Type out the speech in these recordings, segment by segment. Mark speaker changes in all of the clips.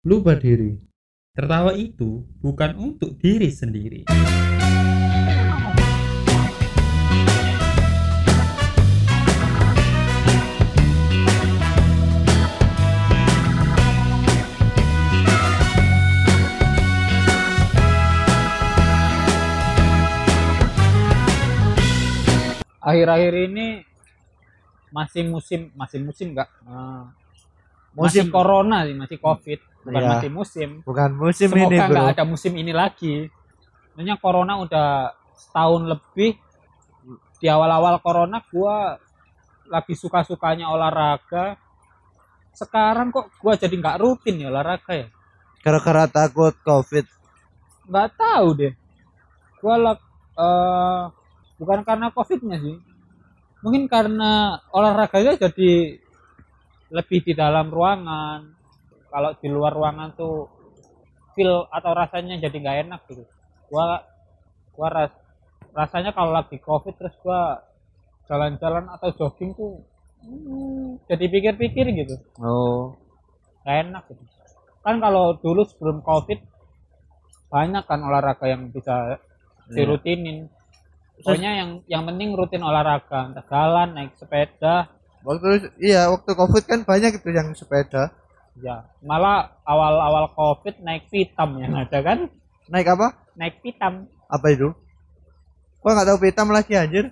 Speaker 1: Lupa diri. Tertawa itu bukan untuk diri sendiri.
Speaker 2: akhir-akhir ini masih musim masih musim enggak masih
Speaker 3: Musim.
Speaker 2: corona sih masih covid bukan
Speaker 3: Iya.
Speaker 2: masih musim.
Speaker 3: Bukan musim
Speaker 2: semoga
Speaker 3: ini,
Speaker 2: nggak
Speaker 3: Bro.
Speaker 2: ada musim ini lagi. Sebenarnya corona udah setahun lebih di awal-awal corona gua lagi suka-sukanya olahraga. Sekarang kok gua jadi nggak rutin ya olahraga ya?
Speaker 3: Gara-gara takut Covid.
Speaker 2: nggak tahu deh. Gua lag- eh, bukan karena covidnya sih. Mungkin karena olahraganya jadi lebih di dalam ruangan kalau di luar ruangan tuh feel atau rasanya jadi nggak enak gitu gua gua ras, rasanya kalau lagi covid terus gua jalan-jalan atau jogging tuh hmm, jadi pikir-pikir gitu
Speaker 3: Oh.
Speaker 2: nggak enak gitu. kan kalau dulu sebelum covid banyak kan olahraga yang bisa dirutinin pokoknya yang yang penting rutin olahraga entah jalan naik sepeda
Speaker 3: Waktu iya, waktu Covid kan banyak itu yang sepeda.
Speaker 2: Ya malah awal-awal covid naik pitam yang ada kan
Speaker 3: Naik apa?
Speaker 2: naik pitam
Speaker 3: Apa itu? Gua nggak tahu hitam lagi anjir.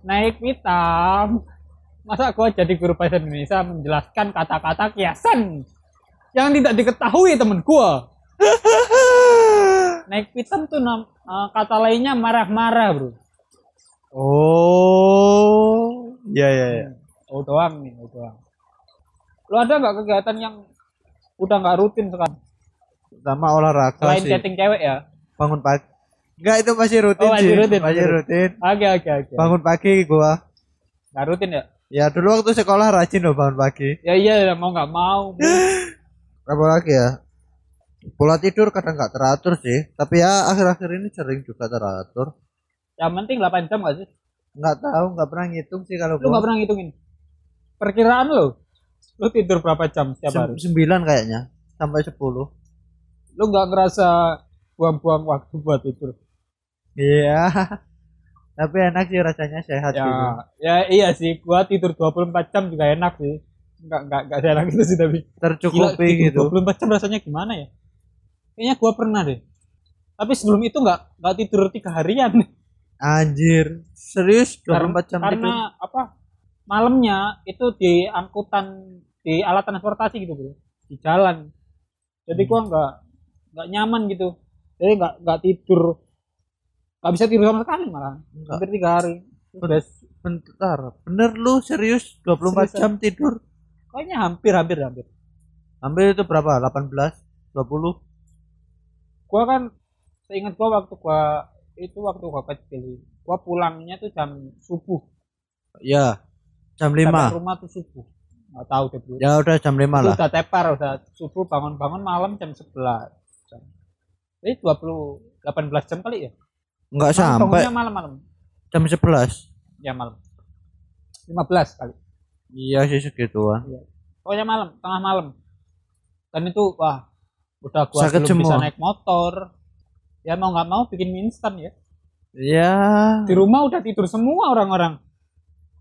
Speaker 2: naik pitam masa gua jadi guru bahasa Indonesia menjelaskan kata-kata kiasan yang tidak diketahui temen gua naik pitam tuh nam- eh, kata lainnya marah-marah bro
Speaker 3: Oh. Iya, iya, iya.
Speaker 2: Oh doang nih, oh doang. Lu ada nggak kegiatan yang udah nggak rutin sekarang?
Speaker 3: Sama olahraga
Speaker 2: Selain
Speaker 3: sih.
Speaker 2: chatting cewek ya?
Speaker 3: Bangun pagi. Enggak, itu masih rutin
Speaker 2: Oh, masih
Speaker 3: sih.
Speaker 2: rutin,
Speaker 3: Masih rutin.
Speaker 2: Oke oke oke.
Speaker 3: Bangun pagi gua.
Speaker 2: Nggak rutin ya?
Speaker 3: Ya dulu waktu sekolah rajin loh bangun pagi.
Speaker 2: Ya iya mau nggak mau.
Speaker 3: Apa lagi ya? Pola tidur kadang nggak teratur sih. Tapi ya akhir-akhir ini sering juga teratur.
Speaker 2: Yang penting 8 jam nggak sih?
Speaker 3: Nggak tahu, nggak pernah ngitung sih kalau
Speaker 2: Lu nggak pernah ngitungin? Perkiraan lu? Lu tidur berapa jam setiap hari?
Speaker 3: Sem- Sembilan kayaknya. Sampai sepuluh.
Speaker 2: Lu nggak ngerasa buang-buang waktu buat tidur?
Speaker 3: Iya. Tapi enak sih rasanya sehat
Speaker 2: Ya,
Speaker 3: gitu.
Speaker 2: ya iya sih. Gua tidur 24 jam juga enak sih. Nggak nggak nggak enak itu sih tapi. Gila,
Speaker 3: Tercukupi
Speaker 2: tidur
Speaker 3: gitu.
Speaker 2: 24 jam rasanya gimana ya? Kayaknya gua pernah deh. Tapi sebelum itu nggak nggak tidur tiga harian.
Speaker 3: Anjir. Serius 24
Speaker 2: Karena-
Speaker 3: jam
Speaker 2: karena
Speaker 3: tidur.
Speaker 2: apa? Malamnya itu di angkutan di alat transportasi gitu bro, di jalan. Jadi gua nggak nggak nyaman gitu. Jadi nggak nggak tidur, nggak bisa tidur sama sekali malah.
Speaker 3: Enggak.
Speaker 2: Hampir tiga hari. Udah,
Speaker 3: Bentar. Bener lu serius 24
Speaker 2: Seriusan.
Speaker 3: jam tidur?
Speaker 2: kayaknya hampir hampir hampir.
Speaker 3: Ambil itu berapa? 18? 20?
Speaker 2: Gua kan seingat gua waktu gua itu waktu gua kecil, gua pulangnya tuh jam subuh.
Speaker 3: Ya. Jam
Speaker 2: Sampai
Speaker 3: 5.
Speaker 2: rumah tuh subuh. Nggak tahu deh bro.
Speaker 3: Ya udah jam 5
Speaker 2: Itu
Speaker 3: lah.
Speaker 2: udah tepar udah subuh bangun-bangun malam jam 11 jam. Jadi 20 18 jam kali ya?
Speaker 3: Enggak sampai
Speaker 2: malam-malam.
Speaker 3: jam 11.
Speaker 2: Ya malam. 15 kali.
Speaker 3: Iya sih segituan.
Speaker 2: Pokoknya malam, tengah malam. Dan itu wah udah gua
Speaker 3: Sakit
Speaker 2: belum bisa
Speaker 3: semua.
Speaker 2: naik motor. Ya mau nggak mau bikin mie instan ya.
Speaker 3: Iya.
Speaker 2: Di rumah udah tidur semua orang-orang.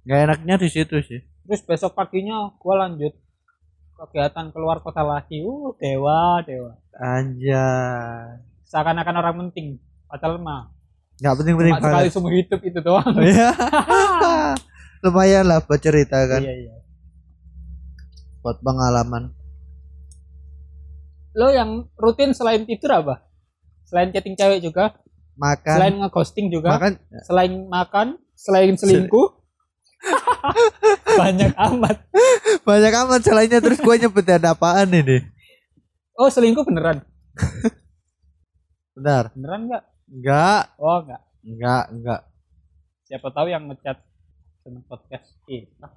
Speaker 3: Nggak enaknya di situ sih.
Speaker 2: Terus besok paginya gua lanjut kegiatan keluar kota lagi. Uh, dewa, dewa.
Speaker 3: Anjay.
Speaker 2: Seakan-akan orang penting. Padahal mah
Speaker 3: Nggak penting-penting
Speaker 2: cuma sekali seumur hidup itu doang.
Speaker 3: Iya. Lumayan lah buat cerita kan.
Speaker 2: Iya, iya.
Speaker 3: Buat pengalaman.
Speaker 2: Lo yang rutin selain tidur apa? Selain chatting cewek juga,
Speaker 3: Makan.
Speaker 2: selain ngeghosting juga,
Speaker 3: Makan.
Speaker 2: selain makan, selain selingkuh. Banyak amat.
Speaker 3: Banyak amat selainnya terus gue nyebutin apaan ini.
Speaker 2: Oh, selingkuh beneran?
Speaker 3: Bentar.
Speaker 2: Beneran enggak?
Speaker 3: Enggak.
Speaker 2: Oh, enggak.
Speaker 3: Enggak, enggak.
Speaker 2: Siapa tahu yang ngechat sama podcast kita.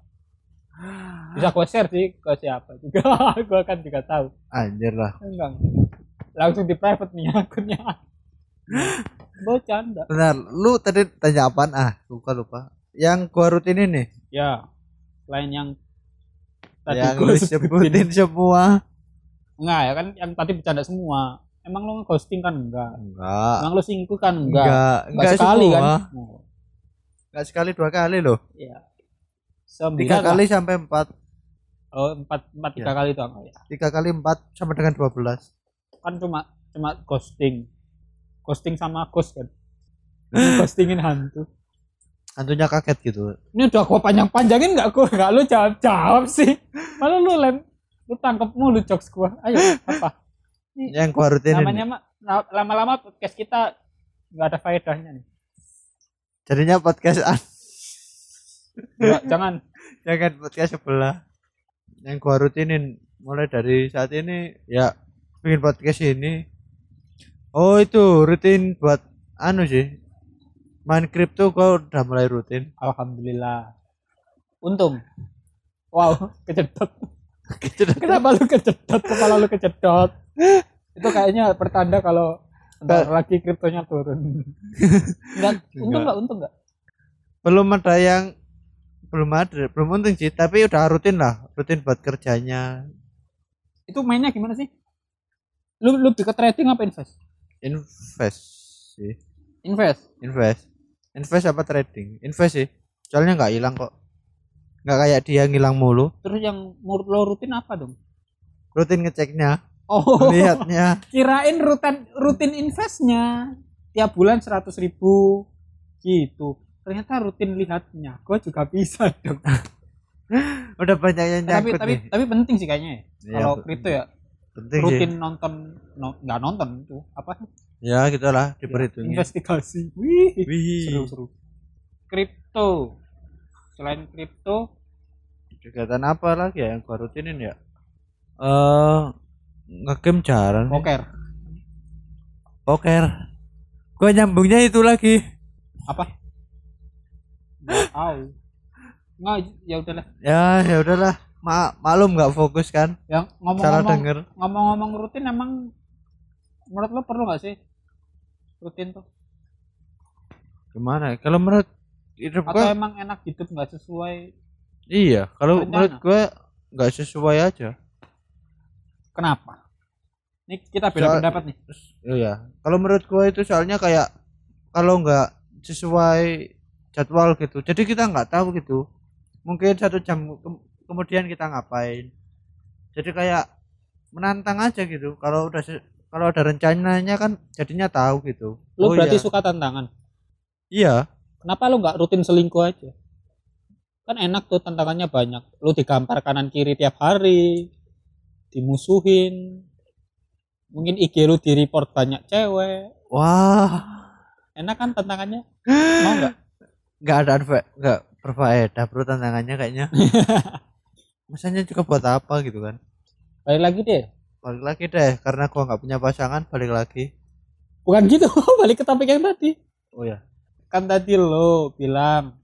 Speaker 2: Bisa gue share sih ke siapa juga. gue kan juga tahu.
Speaker 3: Anjir lah.
Speaker 2: Enggak. Langsung di private nih akunnya. Bercanda.
Speaker 3: Benar, lu tadi tanya apaan? Ah, lupa lupa. Yang gua rutin ini
Speaker 2: Ya, selain yang tadi
Speaker 3: yang lu sebutin. semua.
Speaker 2: enggak ya kan yang tadi bercanda semua. Emang lo ghosting kan? Enggak.
Speaker 3: Enggak.
Speaker 2: Emang lo selingkuh kan? Enggak.
Speaker 3: Enggak.
Speaker 2: Enggak, sekali
Speaker 3: semua.
Speaker 2: kan?
Speaker 3: Enggak sekali dua kali loh.
Speaker 2: Iya.
Speaker 3: Tiga
Speaker 2: lah.
Speaker 3: kali sampai empat.
Speaker 2: Oh empat empat tiga
Speaker 3: Ya.
Speaker 2: kali itu enggak ya.
Speaker 3: Tiga kali empat sama dengan dua belas.
Speaker 2: Kan cuma cuma ghosting. Ghosting sama ghost kan? Ghostingin hantu
Speaker 3: hantunya kaget gitu.
Speaker 2: Ini udah gua panjang panjangin nggak gua? Nggak lu jawab jawab sih. Malah lu lem lu tangkep mulu jokes gua. Ayo apa?
Speaker 3: Yang gua rutinin
Speaker 2: namanya lama-lama podcast kita nggak ada faedahnya nih.
Speaker 3: Jadinya podcast
Speaker 2: Nggak, jangan.
Speaker 3: Jangan podcast sebelah. Yang gua rutinin mulai dari saat ini ya bikin podcast ini. Oh itu rutin buat anu sih main kripto gua udah mulai rutin?
Speaker 2: Alhamdulillah. Untung. Wow kejedot
Speaker 3: gitu
Speaker 2: kenapa lu kejedot kepala lu kejedot itu kayaknya pertanda kalau bentar lagi kriptonya turun. Enggak untung
Speaker 3: Enggak.
Speaker 2: untung enggak
Speaker 3: belum ada yang belum ada belum untung sih. Tapi udah rutin lah rutin buat kerjanya.
Speaker 2: Itu mainnya gimana sih? Lu lu lebih ke trading apa invest?
Speaker 3: Invest sih.
Speaker 2: Invest?
Speaker 3: Invest invest apa trading? Invest sih. Soalnya nggak hilang kok. Nggak kayak dia ngilang mulu.
Speaker 2: Terus yang menurut lo rutin apa dong?
Speaker 3: Rutin ngeceknya.
Speaker 2: Oh.
Speaker 3: Lihatnya
Speaker 2: kirain rutin rutin investnya. Tiap bulan seratus ribu. Gitu. Ternyata rutin lihatnya. Gue juga bisa dong.
Speaker 3: Udah banyak yang
Speaker 2: tapi
Speaker 3: nyangkut
Speaker 2: tapi
Speaker 3: nih.
Speaker 2: tapi penting sih kayaknya ya.
Speaker 3: Iya,
Speaker 2: kalau kripto ya
Speaker 3: penting
Speaker 2: rutin
Speaker 3: sih
Speaker 2: nonton no- nggak nonton itu apa?
Speaker 3: Ya gitulah diperhitungin.
Speaker 2: Investigasi. Wih
Speaker 3: Wih,
Speaker 2: seru seru. Kripto. Selain kripto
Speaker 3: kegiatan apa lagi ya yang gua rutinin ya? Eh ngegame jarang sih.
Speaker 2: poker.
Speaker 3: Poker. Gua nyambungnya itu lagi.
Speaker 2: Apa? Tahu. Nggak ya udahlah.
Speaker 3: Ya ya udahlah Ma maklum nggak fokus kan?
Speaker 2: Yang
Speaker 3: salah
Speaker 2: ngomong-ngomong
Speaker 3: denger.
Speaker 2: ngomong-ngomong rutin emang menurut lo perlu nggak sih? Rutin tuh.
Speaker 3: Gimana ya? kalau menurut hidup
Speaker 2: atau
Speaker 3: gua
Speaker 2: emang enak hidup nggak sesuai?
Speaker 3: Iya kalau menurut gua nggak sesuai aja.
Speaker 2: Kenapa? Ini kita beda
Speaker 3: Soal-
Speaker 2: pendapat nih.
Speaker 3: iya. Kalau menurut gua itu soalnya kayak kalau nggak sesuai jadwal gitu. Jadi kita nggak tahu gitu. Mungkin satu jam kemudian kita ngapain. Jadi kayak menantang aja gitu. Kalau udah kalau ada rencananya kan jadinya tahu gitu.
Speaker 2: Lo
Speaker 3: Oh
Speaker 2: berarti
Speaker 3: iya.
Speaker 2: suka tantangan?
Speaker 3: Iya.
Speaker 2: Kenapa lo nggak rutin selingkuh aja? Kan enak tuh tantangannya banyak. Lo digampar kanan kiri tiap hari dimusuhin. Mungkin IG lu di report banyak cewek.
Speaker 3: Wah.
Speaker 2: Enak kan tantangannya? Mau nggak?
Speaker 3: Nggak ada nggak berfaedah bro tantangannya kayaknya masanya juga buat apa gitu kan?
Speaker 2: Balik lagi deh
Speaker 3: balik lagi deh karena gua nggak punya pasangan balik lagi.
Speaker 2: Bukan gitu balik ke topik yang tadi.
Speaker 3: Oh ya
Speaker 2: kan tadi lo bilang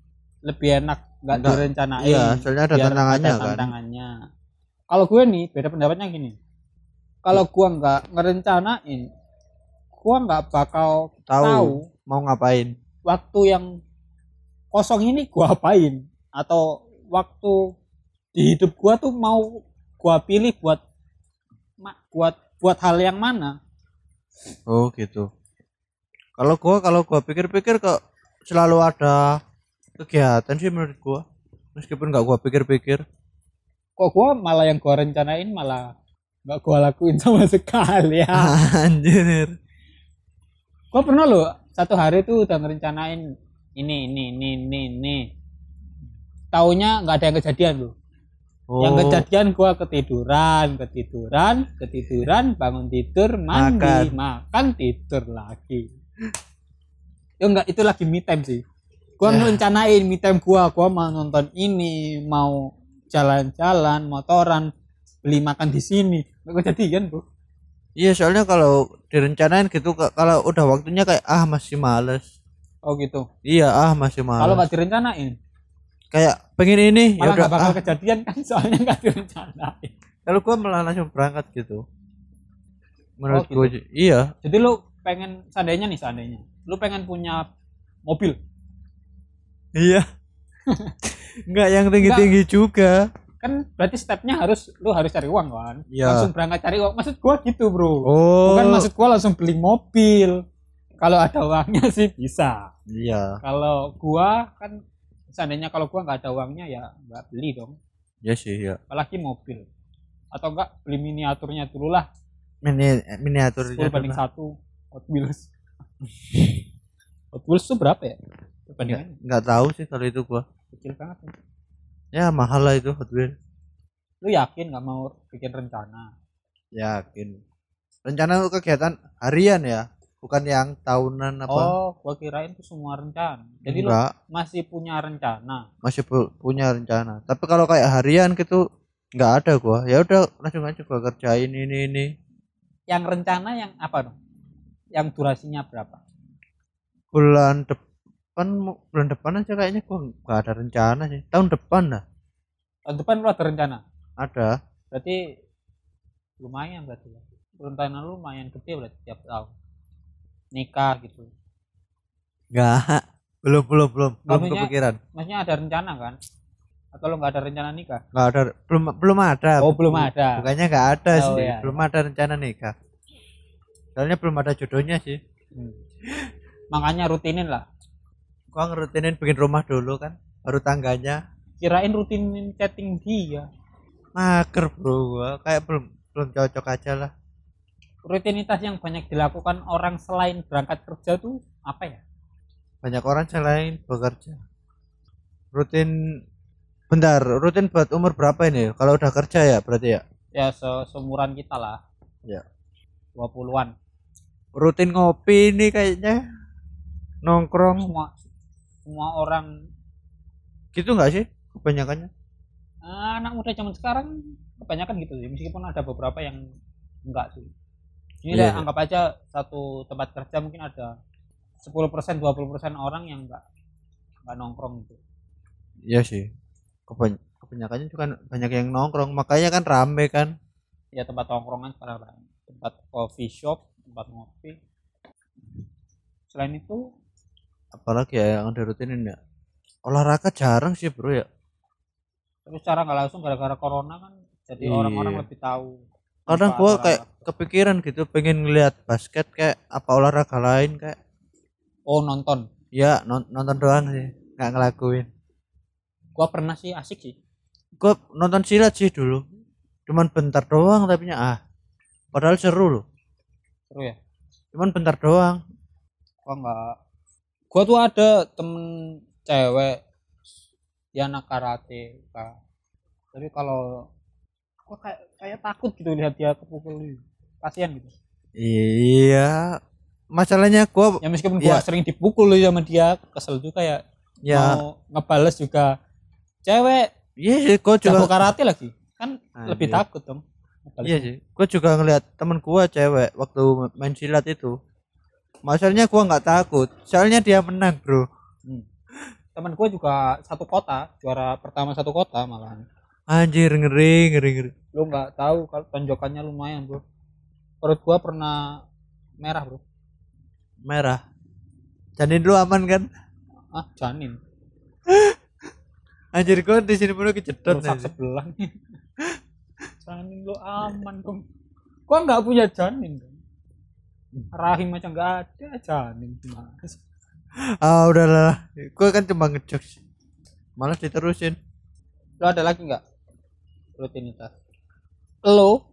Speaker 2: lebih enak nggak direncanain
Speaker 3: iya soalnya ada tantangannya
Speaker 2: ada
Speaker 3: kan.
Speaker 2: tantangannya. Kalau gue nih beda pendapatnya gini. Kalau gua nggak ngerencanain gua nggak bakal
Speaker 3: tahu,
Speaker 2: tahu
Speaker 3: mau ngapain.
Speaker 2: waktu yang kosong ini gua apain. Atau waktu di hidup gua tuh mau gua pilih buat buat buat hal yang mana?
Speaker 3: Oh gitu. Kalau gua kalau gua pikir-pikir kok selalu ada kegiatan sih menurut gua. Meskipun nggak gua pikir-pikir.
Speaker 2: Kok gua malah yang gua rencanain malah nggak gua lakuin sama sekali ya.
Speaker 3: Anjir.
Speaker 2: Gua pernah loh satu hari tuh udah ngerencanain ini ini ini ini ini. Taunya nggak ada yang kejadian loh
Speaker 3: oh,
Speaker 2: yang kejadian gua ketiduran ketiduran ketiduran bangun tidur mandi
Speaker 3: Makan.
Speaker 2: makan, tidur lagi. Ya enggak itu lagi me time sih. Gua
Speaker 3: Ya.
Speaker 2: ngerencanain me time gua. Gua mau nonton ini mau jalan-jalan motoran beli makan di sini. Nggak kejadian bro
Speaker 3: iya soalnya kalau direncanain gitu ka- kalau udah waktunya kayak ah masih males.
Speaker 2: Oh gitu.
Speaker 3: Iya ah masih
Speaker 2: kalau
Speaker 3: males.
Speaker 2: nggak direncanain
Speaker 3: kayak pengen ini ya udah
Speaker 2: bakal
Speaker 3: ah.
Speaker 2: kejadian kan soalnya nggak direncanain.
Speaker 3: Kalau gua malah langsung berangkat gitu. Menurut
Speaker 2: Oh,
Speaker 3: gua
Speaker 2: gitu.
Speaker 3: iya.
Speaker 2: Jadi lu pengen seandainya nih seandainya. Lu pengen punya mobil?
Speaker 3: Iya. Nggak yang tinggi tinggi juga.
Speaker 2: Kan berarti stepnya harus lu harus cari uang kan?
Speaker 3: Iya.
Speaker 2: langsung berangkat cari uang. Maksud gua gitu bro.
Speaker 3: Oh.
Speaker 2: bukan maksud gua langsung beli mobil. Kalau ada uangnya sih bisa.
Speaker 3: Iya.
Speaker 2: kalau gua kan seandainya kalau gua nggak ada uangnya ya nggak beli dong
Speaker 3: Ya sih ya.
Speaker 2: apalagi mobil atau enggak beli miniaturnya dulu lah
Speaker 3: Mini miniaturnya
Speaker 2: 10 banding satu Hot Wheels Hot Wheels tuh berapa ya perbandingannya
Speaker 3: Nggak tahu sih kalau itu gua.
Speaker 2: kecil banget kan?
Speaker 3: Ya mahal lah itu Hot Wheels.
Speaker 2: lu yakin nggak mau bikin rencana
Speaker 3: Yakin. Rencana lu kegiatan harian ya, bukan yang tahunan apa?
Speaker 2: oh gua kirain tuh semua rencana jadi lu
Speaker 3: Enggak,
Speaker 2: masih punya rencana
Speaker 3: masih pu- punya rencana. Tapi kalau kayak harian gitu nggak ada gua. Ya udah langsung aja gua kerjain ini ini.
Speaker 2: yang rencana yang apa dong yang durasinya berapa
Speaker 3: Bulan depan bulan depan aja kayaknya gua nggak ada rencana sih. Tahun depan lah
Speaker 2: tahun depan lu ada rencana
Speaker 3: ada.
Speaker 2: berarti lumayan berarti ya. rencana lu lumayan gede berarti tiap tahun nikah gitu
Speaker 3: Nggak. Belum belum belum belum
Speaker 2: Maksudnya-
Speaker 3: kepikiran.
Speaker 2: maksudnya ada rencana kan atau lu nggak ada rencana nikah
Speaker 3: Nggak ada belum belum ada.
Speaker 2: oh belum ada
Speaker 3: Bukannya nggak ada
Speaker 2: Oh,
Speaker 3: sih.
Speaker 2: iya.
Speaker 3: Belum ada rencana nikah. Soalnya belum ada jodohnya sih.
Speaker 2: Hmm. makanya rutinin lah
Speaker 3: Gua ngerutinin bikin rumah dulu kan, baru tangganya.
Speaker 2: kirain rutinin chatting dia
Speaker 3: Mager bro, gua kayak belum belum cocok aja lah.
Speaker 2: Rutinitas yang banyak dilakukan orang selain berangkat kerja tuh apa ya
Speaker 3: Banyak orang selain bekerja. Rutin, bentar, rutin buat umur berapa ini? Kalau udah kerja ya berarti ya.
Speaker 2: ya se- seumuran kita lah
Speaker 3: Ya.
Speaker 2: 20-an
Speaker 3: Rutin ngopi ini kayaknya nongkrong
Speaker 2: semua semua orang
Speaker 3: gitu nggak sih kebanyakannya?
Speaker 2: anak muda zaman sekarang kebanyakan gitu sih meskipun ada beberapa yang enggak sih ini
Speaker 3: Iya,
Speaker 2: deh,
Speaker 3: iya.
Speaker 2: anggap aja satu tempat kerja mungkin ada 10% 20% orang yang enggak enggak nongkrong gitu
Speaker 3: Iya sih. Kebany- kebanyakannya juga banyak yang nongkrong, makanya kan rame kan.
Speaker 2: ya tempat nongkrongan sekarang rame. tempat coffee shop tempat ngopi selain itu
Speaker 3: Apalagi ya yang dirutinin ya. Olahraga jarang sih bro ya.
Speaker 2: tapi secara nggak langsung gara-gara corona kan jadi
Speaker 3: Iya.
Speaker 2: orang-orang lebih tahu
Speaker 3: gua
Speaker 2: olahraga.
Speaker 3: kayak kepikiran gitu pengen ngeliat basket kayak apa olahraga lain kayak
Speaker 2: oh nonton?
Speaker 3: Ya non- nonton doang sih nggak ngelakuin.
Speaker 2: Gua pernah sih asik sih.
Speaker 3: Gua nonton silat sih dulu. Cuman bentar doang tapi ah. Padahal seru loh.
Speaker 2: Seru ya?
Speaker 3: Cuman bentar doang.
Speaker 2: Gua nggak. Gua tuh ada temen cewek dia anak karate Kak. tapi kalau gua kayak kayak takut gitu lihat dia kepukul kasihan gitu
Speaker 3: iya masalahnya gua
Speaker 2: ya meskipun gua
Speaker 3: Ya.
Speaker 2: sering dipukul sama dia kesel juga ya
Speaker 3: ya
Speaker 2: mau ngebales juga cewek
Speaker 3: iya sih gua juga
Speaker 2: karate lagi kan
Speaker 3: Anjir.
Speaker 2: lebih takut dong ngebales.
Speaker 3: iya sih gua juga ngeliat temen gua cewek waktu main silat itu masalahnya gua nggak takut soalnya dia menang bro
Speaker 2: Hmm. teman gue juga satu kota juara pertama satu kota malahan
Speaker 3: anjir ngeri ngeri ngeri.
Speaker 2: Lu nggak tahu kalau tonjokannya lumayan bro. Perut gua pernah merah bro.
Speaker 3: Merah? Janin lu aman kan?
Speaker 2: Ah janin.
Speaker 3: Anjir gua di sini kejedot
Speaker 2: rusak
Speaker 3: anjir.
Speaker 2: sebelah nih. Janin lu aman dong gua nggak punya janin dong rahim aja nggak ada janin gimana
Speaker 3: ah udahlah. Gua kan cuma ngejok sih malas diterusin.
Speaker 2: Lu ada lagi nggak rutinitas. Lo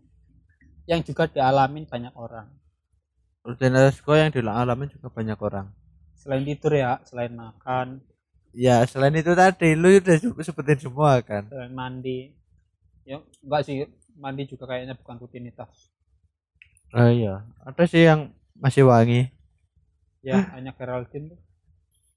Speaker 2: yang juga dialamin banyak orang.
Speaker 3: Rutinitas gua yang dialamin juga banyak orang.
Speaker 2: Selain tidur ya selain makan.
Speaker 3: Ya selain itu tadi lu udah se- sebutin semua kan?
Speaker 2: Selain mandi. Ya enggak sih mandi juga kayaknya bukan rutinitas.
Speaker 3: Oh iya ada sih yang masih wangi.
Speaker 2: Ya hanya Geraldine tuh.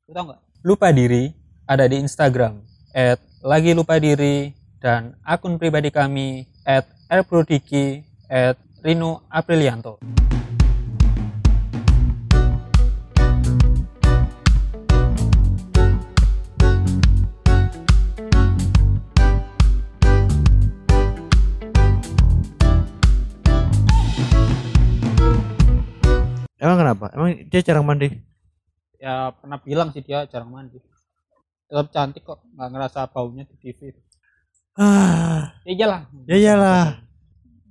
Speaker 2: Lu tau nggak? Lupa diri ada di Instagram at lagi lupa diri dan akun pribadi kami at rprodiki at Rino Aprilianto.
Speaker 3: Emang kenapa? Emang dia jarang mandi?
Speaker 2: Ya pernah bilang sih dia jarang mandi. Tetap cantik kok nggak ngerasa baunya di TV
Speaker 3: ah
Speaker 2: ya iyalah
Speaker 3: ya iyalah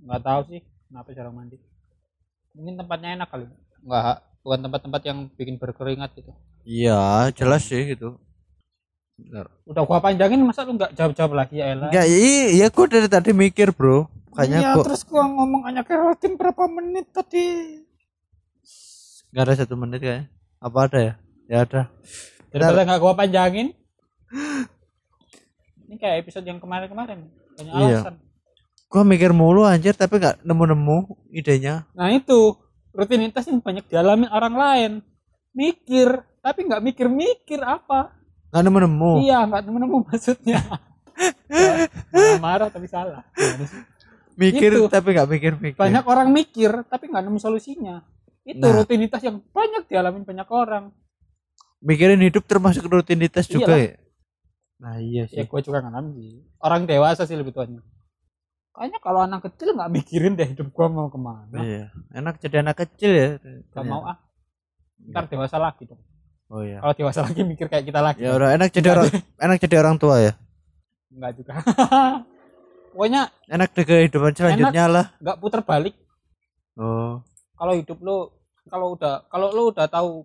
Speaker 2: nggak tahu sih kenapa jarang mandi mungkin tempatnya enak kali nggak bukan tempat-tempat yang bikin berkeringat gitu
Speaker 3: iya jelas sih gitu Benar.
Speaker 2: udah gua panjangin masa lu nggak jawab-jawab lagi ya Ella
Speaker 3: Enggak, iya, iya gua dari tadi mikir, Bro. Makanya
Speaker 2: iya,
Speaker 3: gua
Speaker 2: terus gua ngomong hanya keratin berapa menit tadi
Speaker 3: nggak ada satu menit kayaknya. Apa ada ya? Ya ada.
Speaker 2: daripada nggak gua panjangin ini kayak episode yang kemarin-kemarin banyak
Speaker 3: Iya.
Speaker 2: alasan
Speaker 3: Gua mikir mulu anjir tapi nggak nemu-nemu idenya.
Speaker 2: nah itu rutinitas yang banyak dialami orang lain mikir tapi nggak mikir-mikir apa
Speaker 3: Nggak nemu-nemu.
Speaker 2: iya nggak nemu-nemu maksudnya Ya, marah tapi salah?
Speaker 3: Mikir
Speaker 2: Itu.
Speaker 3: tapi nggak mikir-mikir.
Speaker 2: banyak orang mikir tapi nggak nemu solusinya itu
Speaker 3: Nah.
Speaker 2: rutinitas yang banyak dialami banyak orang
Speaker 3: Mikirin hidup termasuk rutinitas juga
Speaker 2: Iyalah.
Speaker 3: ya. Nah, iya
Speaker 2: ya
Speaker 3: sih.
Speaker 2: gue juga ngalamin sih orang dewasa sih lebih tuanya kayaknya kalau anak kecil nggak mikirin deh hidup gua mau ke mana
Speaker 3: Iya. Enak jadi anak kecil ya.
Speaker 2: Gak mau ah ntar dewasa lagi dong
Speaker 3: Oh iya.
Speaker 2: kalau dewasa lagi mikir kayak kita lagi
Speaker 3: Ya udah enak jadi orang enak jadi orang tua ya.
Speaker 2: nggak juga pokoknya
Speaker 3: Enak di kehidupan selanjutnya lah.
Speaker 2: nggak putar balik
Speaker 3: Oh.
Speaker 2: kalau hidup lu kalau udah kalau lu udah tahu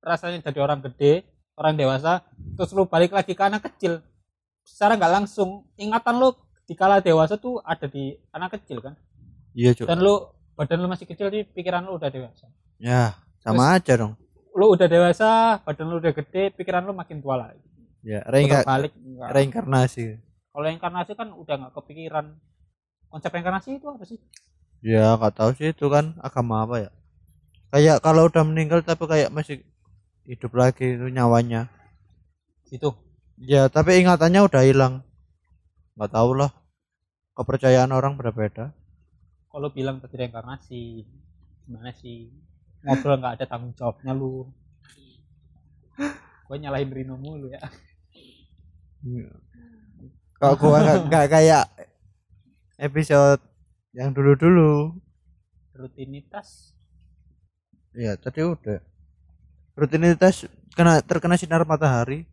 Speaker 2: rasanya jadi orang gede orang dewasa terus lu balik lagi ke anak kecil secara nggak langsung ingatan lu di kala dewasa tuh ada di anak kecil kan
Speaker 3: Iya, Cuk.
Speaker 2: dan lu badan lu masih kecil di pikiran lu udah dewasa
Speaker 3: Ya, sama aja dong.
Speaker 2: lu udah dewasa badan lu udah gede pikiran lu makin tua lagi
Speaker 3: Ya, reinka-
Speaker 2: balik
Speaker 3: reinkarnasi.
Speaker 2: kalau inkarnasi kan udah nggak kepikiran konsep inkarnasi itu apa sih
Speaker 3: Ya, nggak tahu sih itu kan agama apa ya. Kayak kalau udah meninggal tapi kayak masih hidup lagi itu nyawanya.
Speaker 2: itu
Speaker 3: Ya, tapi ingatannya udah hilang. Nggak tahu lah. Kepercayaan orang berbeda.
Speaker 2: kalau bilang tadi reinkarnasi gimana sih ngobrol nggak ada tanggung jawabnya lu gue nyalahin Rino mulu ya
Speaker 3: Kalau gua nggak nggak kayak episode yang dulu-dulu.
Speaker 2: rutinitas
Speaker 3: Ya, tadi udah. Rutinitas kena terkena sinar matahari.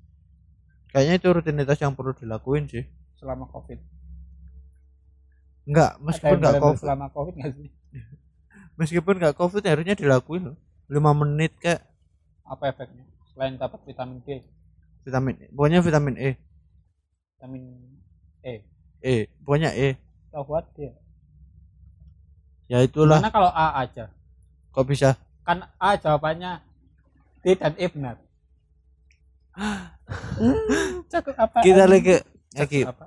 Speaker 3: Kayaknya itu rutinitas yang perlu dilakuin sih.
Speaker 2: selama covid
Speaker 3: Enggak, meskipun enggak covid.
Speaker 2: selama covid nggak sih
Speaker 3: Meskipun enggak covid harusnya dilakuin loh. 5 menit kayak
Speaker 2: apa efeknya selain dapat vitamin D
Speaker 3: vitamin E. Pokoknya vitamin E.
Speaker 2: vitamin E
Speaker 3: E, pokoknya E.
Speaker 2: tahu buat dia
Speaker 3: Ya itulah.
Speaker 2: Gimana kalau A aja
Speaker 3: Kok bisa?
Speaker 2: kan A jawabannya D dan E benar Hmm, Cakep apa
Speaker 3: Kita lagi lagi
Speaker 2: apa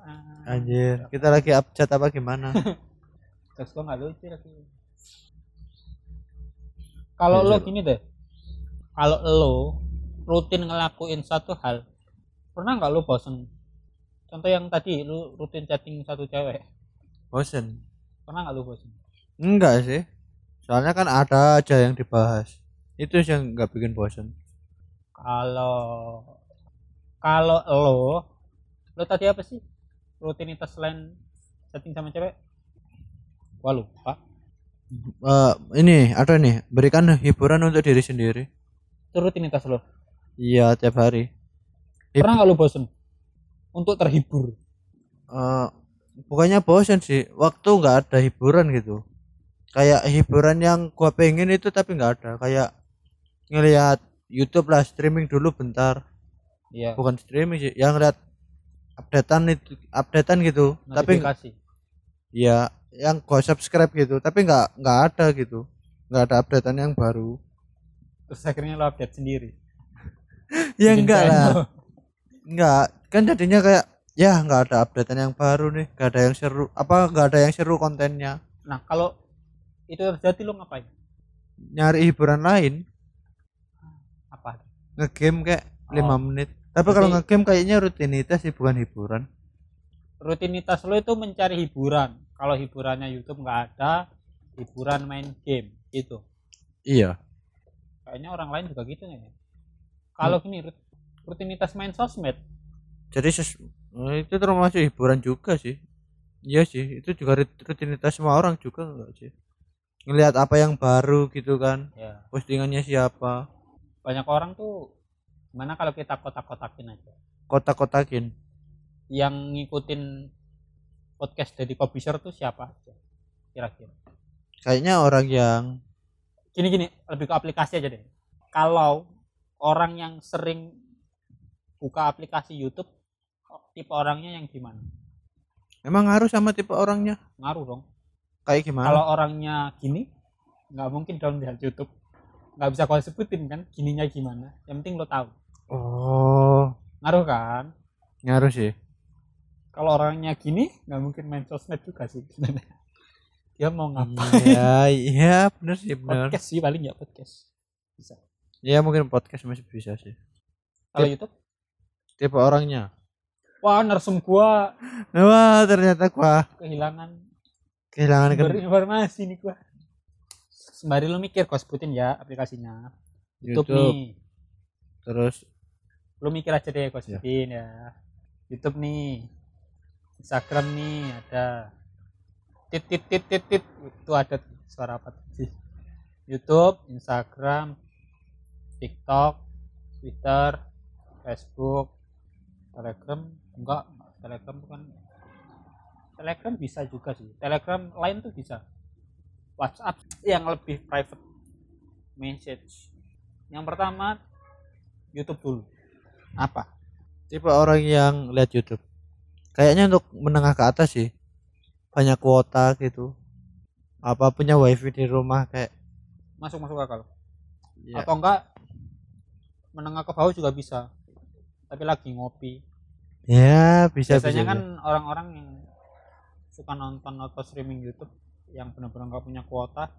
Speaker 3: anjir. Kita lagi abjad apa gimana?
Speaker 2: Terus gua nggak lucu lagi. Kalau lo gini deh, kalau lo rutin ngelakuin satu hal, pernah nggak lo bosen? Contoh yang tadi, lo rutin chatting satu cewek,
Speaker 3: Bosen.
Speaker 2: pernah nggak lo bosen?
Speaker 3: Enggak sih. Soalnya kan ada aja yang dibahas. Itu yang nggak bikin bosen.
Speaker 2: Kalau kalau lo, lo tadi apa sih? Rutinitas selain chatting sama cewek? Wah lupa.
Speaker 3: Eh, ini ada nih, berikan hiburan untuk diri sendiri.
Speaker 2: Itu rutinitas lo.
Speaker 3: Iya, tiap hari. Hip-
Speaker 2: Pernah nggak lo bosen? Untuk terhibur.
Speaker 3: eh bukannya bosen sih waktu nggak ada hiburan gitu kayak hiburan yang gua pengen itu tapi nggak ada kayak ngelihat YouTube lah streaming dulu bentar
Speaker 2: Iya.
Speaker 3: bukan streaming sih yang lihat updatean itu updatean gitu tapi ya yang gua subscribe gitu tapi nggak nggak ada gitu nggak ada updatean yang baru
Speaker 2: Terus akhirnya lo update sendiri.
Speaker 3: ya
Speaker 2: Bikin
Speaker 3: enggak lah enggak kan jadinya kayak ya nggak ada updatean yang baru nih nggak ada yang seru apa nggak ada yang seru kontennya
Speaker 2: Nah, kalau itu terjadi lo ngapain?
Speaker 3: nyari hiburan lain? Ngegame kayak
Speaker 2: Oh.
Speaker 3: lima menit tapi kalau
Speaker 2: Berarti-
Speaker 3: ngegame kayaknya rutinitas sih bukan hiburan
Speaker 2: Rutinitas lo itu mencari hiburan. Kalau hiburannya YouTube nggak ada, hiburan main game itu.
Speaker 3: iya
Speaker 2: Kayaknya orang lain juga gitu ya? Kalau
Speaker 3: Hmm.
Speaker 2: gini rut- rutinitas main sosmed,
Speaker 3: jadi ses- eh, itu termasuk hiburan juga sih iya sih itu juga rut- rutinitas semua orang juga enggak sih ngelihat apa yang baru gitu kan
Speaker 2: ya
Speaker 3: postingannya siapa
Speaker 2: banyak orang tuh gimana kalau kita kotak-kotakin aja,
Speaker 3: kotak-kotakin?
Speaker 2: Yang ngikutin podcast dari publisher tuh siapa aja kira-kira?
Speaker 3: Kayaknya orang yang
Speaker 2: gini gini lebih ke aplikasi aja deh. Kalau orang yang sering buka aplikasi YouTube tipe orangnya yang gimana?
Speaker 3: Emang harus sama tipe orangnya?
Speaker 2: Ngaruh dong.
Speaker 3: Kayak gimana?
Speaker 2: Kalau orangnya gini nggak mungkin dong lihat YouTube nggak bisa kau sebutin kan gininya gimana? Yang penting lo tahu.
Speaker 3: Oh.
Speaker 2: Ngaruh kan?
Speaker 3: Ngaruh sih.
Speaker 2: Kalau orangnya gini nggak mungkin main sosmed juga sih. Sebenarnya dia mau ngapain?
Speaker 3: Iya iya bener sih bener.
Speaker 2: Podcast sih paling ya podcast. Bisa.
Speaker 3: Ya mungkin podcast masih bisa sih.
Speaker 2: Kalau YouTube?
Speaker 3: tipe orangnya?
Speaker 2: Wah narsum gua.
Speaker 3: Wah ternyata gua
Speaker 2: kehilangan.
Speaker 3: Kehilangan
Speaker 2: berinformasi nih gua sembari lu mikir gua sebutin ya aplikasinya. YouTube,
Speaker 3: YouTube.
Speaker 2: nih.
Speaker 3: Terus?
Speaker 2: Lu mikir aja deh gua
Speaker 3: Ya.
Speaker 2: sebutin ya. YouTube nih. Instagram nih ada. Tit tit tit tit tit. Itu ada suara apa sih? YouTube Instagram TikTok Twitter Facebook Telegram. Enggak, Telegram bukan. Telegram bisa juga sih. Telegram lain tuh bisa WhatsApp yang lebih private message. Yang pertama YouTube dulu. Apa?
Speaker 3: Tipe orang yang lihat YouTube. Kayaknya untuk menengah ke atas sih. Banyak kuota gitu. Apa punya wifi di rumah kayak
Speaker 2: masuk masuk akal.
Speaker 3: Ya,
Speaker 2: atau enggak menengah ke bawah juga bisa. Tapi lagi ngopi.
Speaker 3: Ya bisa
Speaker 2: biasanya
Speaker 3: bisa,
Speaker 2: kan orang-orang yang suka nonton atau streaming YouTube yang benar-benar nggak punya kuota.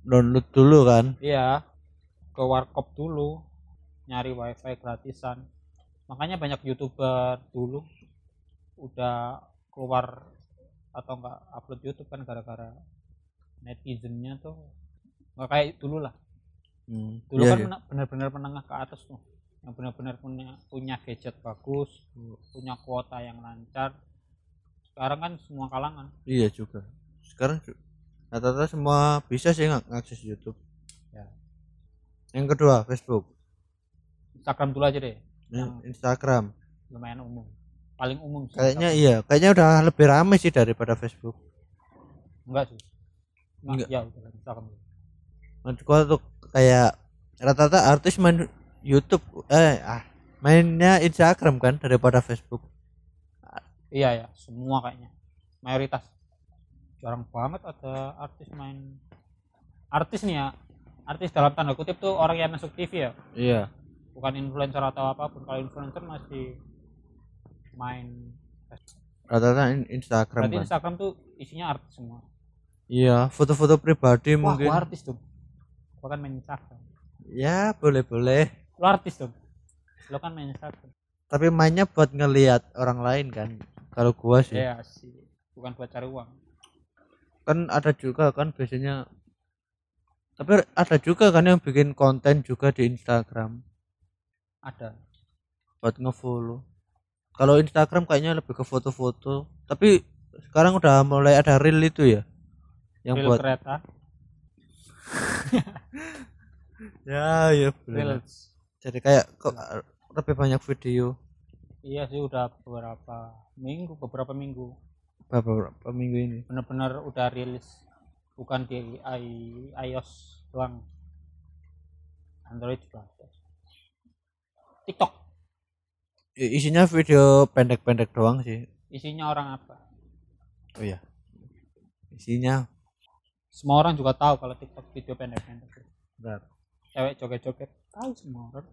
Speaker 3: Download dulu kan?
Speaker 2: Iya ke warkop dulu nyari wifi gratisan. Makanya banyak youtuber dulu udah keluar atau enggak upload YouTube kan gara-gara netizennya tuh. Nggak kayak dulu lah.
Speaker 3: Hmm,
Speaker 2: dulu
Speaker 3: iya,
Speaker 2: kan
Speaker 3: iya.
Speaker 2: benar-benar menengah ke atas tuh. Yang benar-benar punya punya gadget bagus punya kuota yang lancar. Sekarang kan semua kalangan.
Speaker 3: Iya juga. Sekarang rata-rata semua bisa sih nggak ngakses YouTube.
Speaker 2: Ya.
Speaker 3: yang kedua Facebook.
Speaker 2: Instagram dulu aja deh. Yang-
Speaker 3: Instagram.
Speaker 2: lumayan umum. Paling umum sih
Speaker 3: kayaknya
Speaker 2: Instagram.
Speaker 3: iya kayaknya udah lebih ramai sih daripada Facebook.
Speaker 2: Enggak sih.
Speaker 3: Enggak.
Speaker 2: enggak. Ya udah Instagram
Speaker 3: menurut gua tuh kayak rata-rata artis main YouTube eh ah mainnya Instagram kan daripada Facebook.
Speaker 2: Iya ya. Semua kayaknya. Mayoritas jarang banget ada artis main artis nih ya. Artis dalam tanda kutip tuh orang yang masuk TV ya.
Speaker 3: Iya.
Speaker 2: Bukan influencer atau apa pun. Kalau influencer masih main
Speaker 3: rata-rata in- Instagram
Speaker 2: berarti
Speaker 3: kan
Speaker 2: Instagram tuh isinya artis semua.
Speaker 3: Iya foto-foto pribadi
Speaker 2: wah
Speaker 3: mungkin.
Speaker 2: gua artis dong gua kan main Instagram.
Speaker 3: Ya boleh-boleh.
Speaker 2: Lo artis dong lo kan main Instagram.
Speaker 3: Tapi mainnya buat ngelihat orang lain kan. Kalau gua sih.
Speaker 2: Iya sih. Bukan buat cari uang
Speaker 3: kan ada juga kan biasanya. Tapi ada juga kan yang bikin konten juga di Instagram.
Speaker 2: Ada.
Speaker 3: Buat ngefollow. Kalau Instagram kayaknya lebih ke foto-foto. Tapi sekarang udah mulai ada reel itu ya? Yang
Speaker 2: reel
Speaker 3: buat
Speaker 2: kereta.
Speaker 3: Ya ya bener.
Speaker 2: reels.
Speaker 3: Jadi kayak kok lebih banyak video.
Speaker 2: Iya sih udah beberapa minggu beberapa minggu
Speaker 3: beberapa minggu ini?
Speaker 2: Benar-benar udah rilis. Bukan di i- iOS doang. Android juga ada. TikTok.
Speaker 3: Isinya video pendek-pendek doang sih.
Speaker 2: Isinya orang apa?
Speaker 3: Oh ya isinya.
Speaker 2: Semua orang juga tahu kalau TikTok video pendek-pendek.
Speaker 3: Benar.
Speaker 2: Cewek joget-joget. Tahu semua orang.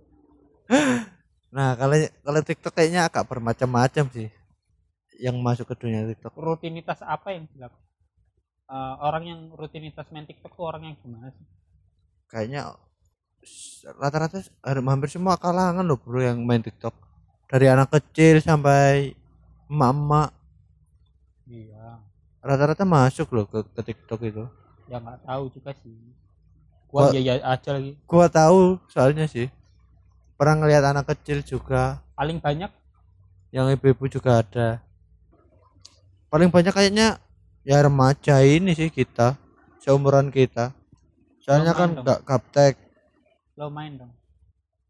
Speaker 3: Nah kalau kalau TikTok kayaknya agak bermacam-macam sih yang masuk ke dunia TikTok?
Speaker 2: Rutinitas apa yang dilakukan? Eh, orang yang rutinitas main TikTok tuh orang yang gimana sih?
Speaker 3: Kayaknya rata-rata hampir semua kalangan loh bro yang main TikTok. Dari anak kecil sampai emak-emak.
Speaker 2: Iya.
Speaker 3: Rata-rata masuk loh ke, ke TikTok itu.
Speaker 2: Ya nggak tahu juga sih. Gua
Speaker 3: Wah.
Speaker 2: iya iya aja lagi.
Speaker 3: gua tahu soalnya sih. Pernah ngeliat anak kecil juga.
Speaker 2: Paling banyak?
Speaker 3: Yang ibu-ibu juga ada paling banyak kayaknya ya remaja ini sih kita seumuran kita. Soalnya kan nggak gaptek
Speaker 2: lo main dong.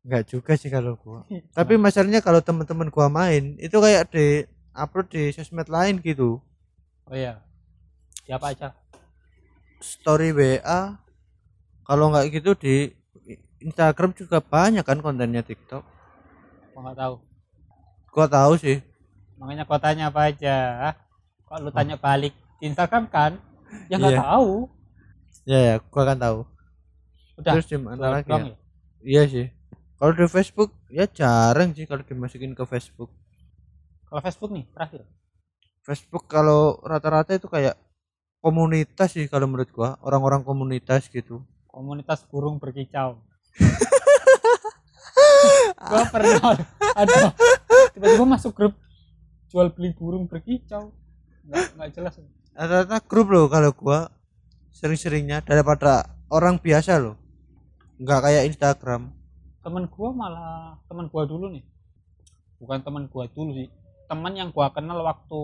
Speaker 3: Nggak juga sih kalau gua. Tapi masalahnya kalau teman-teman gua main itu kayak di upload di sosmed lain gitu.
Speaker 2: Oh iya. Siapa aja?
Speaker 3: Story WA kalau nggak gitu di Instagram juga banyak kan kontennya TikTok.
Speaker 2: Gua nggak tahu.
Speaker 3: Gua tahu sih.
Speaker 2: Makanya kau tanya apa aja lu tanya balik Instagram kan ya nggak
Speaker 3: Iya.
Speaker 2: tahu.
Speaker 3: Ya ya gua kan tahu.
Speaker 2: Udah
Speaker 3: terus di mana
Speaker 2: dua
Speaker 3: lagi ya?
Speaker 2: ya?
Speaker 3: iya sih. Kalau di Facebook ya jarang sih kalau dimasukin ke Facebook.
Speaker 2: Kalau Facebook nih terakhir.
Speaker 3: Facebook kalau rata-rata itu kayak komunitas sih kalau menurut gua orang-orang komunitas gitu.
Speaker 2: Komunitas burung berkicau. Gua pernah ada tiba-tiba masuk grup jual beli burung berkicau nggak jelas.
Speaker 3: Rata-rata grup loh kalau gua. Sering-seringnya. Daripada orang biasa loh. Nggak kayak Instagram.
Speaker 2: Temen gua malah temen gua dulu nih. Bukan temen gua dulu sih. Teman yang gua kenal waktu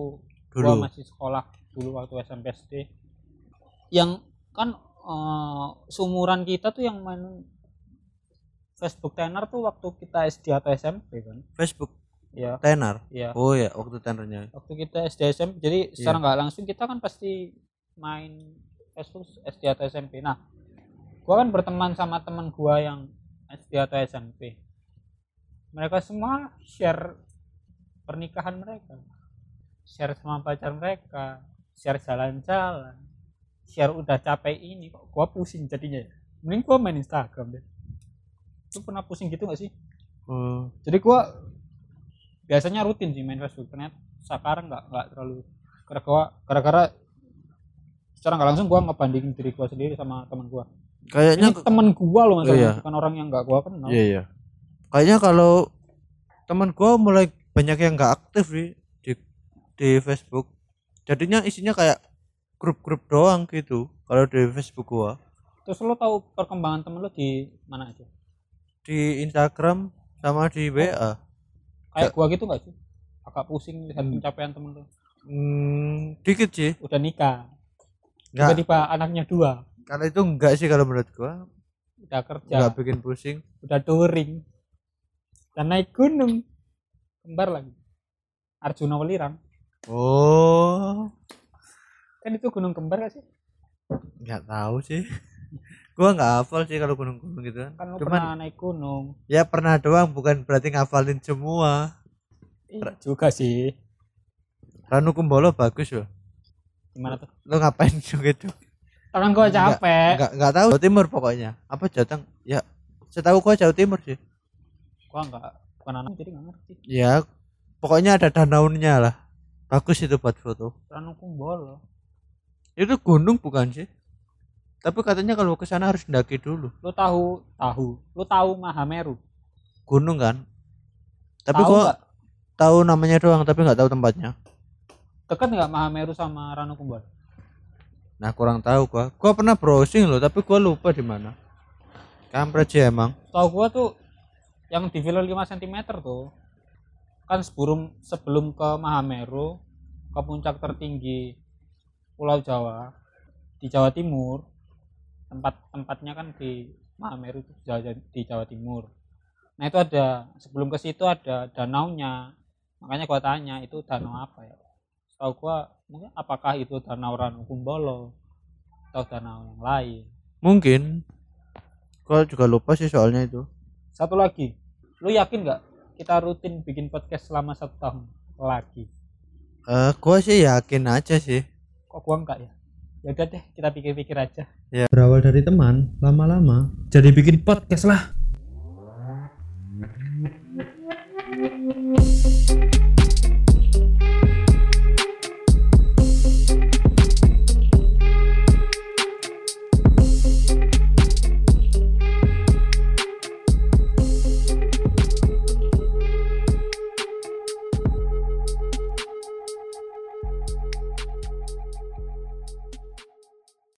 Speaker 2: gua
Speaker 3: dulu.
Speaker 2: masih sekolah dulu waktu SMP SD yang kan eh, seumuran kita tuh yang main Facebook tenar tuh waktu kita SD atau SMP kan.
Speaker 3: Facebook
Speaker 2: ya
Speaker 3: tenar?
Speaker 2: Ya
Speaker 3: oh ya waktu tenernya.
Speaker 2: Waktu kita SD SMP jadi secara nggak langsung kita kan pasti main Facebook SD atau SMP nah gua kan berteman sama teman gua yang SD atau SMP mereka semua share pernikahan mereka. Share sama pacar mereka share jalan-jalan share udah capek ini kok gua pusing jadinya ya? Mending gua main Instagram deh. Lu pernah pusing gitu gak sih?
Speaker 3: Oh.
Speaker 2: Jadi gua biasanya rutin sih main Facebook ternyata sekarang nggak nggak terlalu karena gua gara-gara secara nggak langsung gua ngebandingin diri gua sendiri sama teman gua.
Speaker 3: Kayaknya
Speaker 2: ini teman gua loh maksudnya
Speaker 3: Iya.
Speaker 2: bukan orang yang nggak gua kenal.
Speaker 3: Iya iya. Kayaknya kalau teman gua mulai banyak yang nggak aktif di, di di Facebook. Jadinya isinya kayak grup-grup doang gitu kalau di Facebook gua.
Speaker 2: Terus lo tahu perkembangan temen lo di mana aja?
Speaker 3: Di Instagram sama di WA
Speaker 2: kayak gua gitu nggak sih? Agak pusing lihat pencapaian temen lo
Speaker 3: hmm, dikit sih.
Speaker 2: Udah nikah.
Speaker 3: Nggak.
Speaker 2: Tiba-tiba anaknya dua.
Speaker 3: Kalau itu enggak sih kalau menurut gua.
Speaker 2: Udah kerja.
Speaker 3: Nggak bikin pusing.
Speaker 2: Udah touring. Dan naik gunung. Kembar lagi. Arjuna Welirang
Speaker 3: oh.
Speaker 2: Kan itu gunung kembar gak sih?
Speaker 3: Nggak tahu sih gua nggak hafal sih kalau gunung-gunung gitu. Kan
Speaker 2: kan
Speaker 3: Cuman-
Speaker 2: pernah naik gunung.
Speaker 3: Ya pernah doang bukan berarti ngafalin semua.
Speaker 2: Iya juga sih.
Speaker 3: Ranu Kumbolo bagus loh.
Speaker 2: Gimana tuh?
Speaker 3: Lo ngapain gitu
Speaker 2: tangan gua
Speaker 3: Enggak,
Speaker 2: capek.
Speaker 3: nggak nggak tahu Jawa Timur pokoknya. Apa Jateng? Ya setahu gua Jawa Timur sih.
Speaker 2: Gua nggak bukan anak jadi nggak ngerti.
Speaker 3: Ya pokoknya ada danaunya lah. Bagus itu buat foto.
Speaker 2: Ranu Kumbolo.
Speaker 3: Itu gunung bukan sih tapi katanya kalau ke sana harus mendaki dulu.
Speaker 2: Lu tahu tahu. Lu tahu Mahameru
Speaker 3: gunung kan? Tapi
Speaker 2: tahu
Speaker 3: gua tahu namanya doang tapi nggak tahu tempatnya.
Speaker 2: Dekat nggak Mahameru sama Ranu Kumbolo
Speaker 3: nah kurang tahu gua. Gua pernah browsing loh tapi gua lupa di mana. Kampret sih emang.
Speaker 2: Tahu gua tuh yang di villa 5 cm tuh kan sebelum sebelum ke Mahameru ke puncak tertinggi Pulau Jawa di Jawa Timur tempat tempatnya kan di Mahameru itu di Jawa, di Jawa Timur. Nah itu ada sebelum ke situ ada danaunya. Makanya gua tanya itu danau apa ya? Tahu gua mungkin apakah itu danau Ranu Kumbolo atau danau yang lain?
Speaker 3: Mungkin. Gua juga lupa sih soalnya itu.
Speaker 2: Satu lagi. Lu yakin nggak kita rutin bikin podcast selama satu tahun lagi?
Speaker 3: Eh gua sih yakin aja sih.
Speaker 2: Kok gua enggak ya ya udah deh kita pikir-pikir aja.
Speaker 1: Berawal dari teman lama-lama jadi bikin podcast lah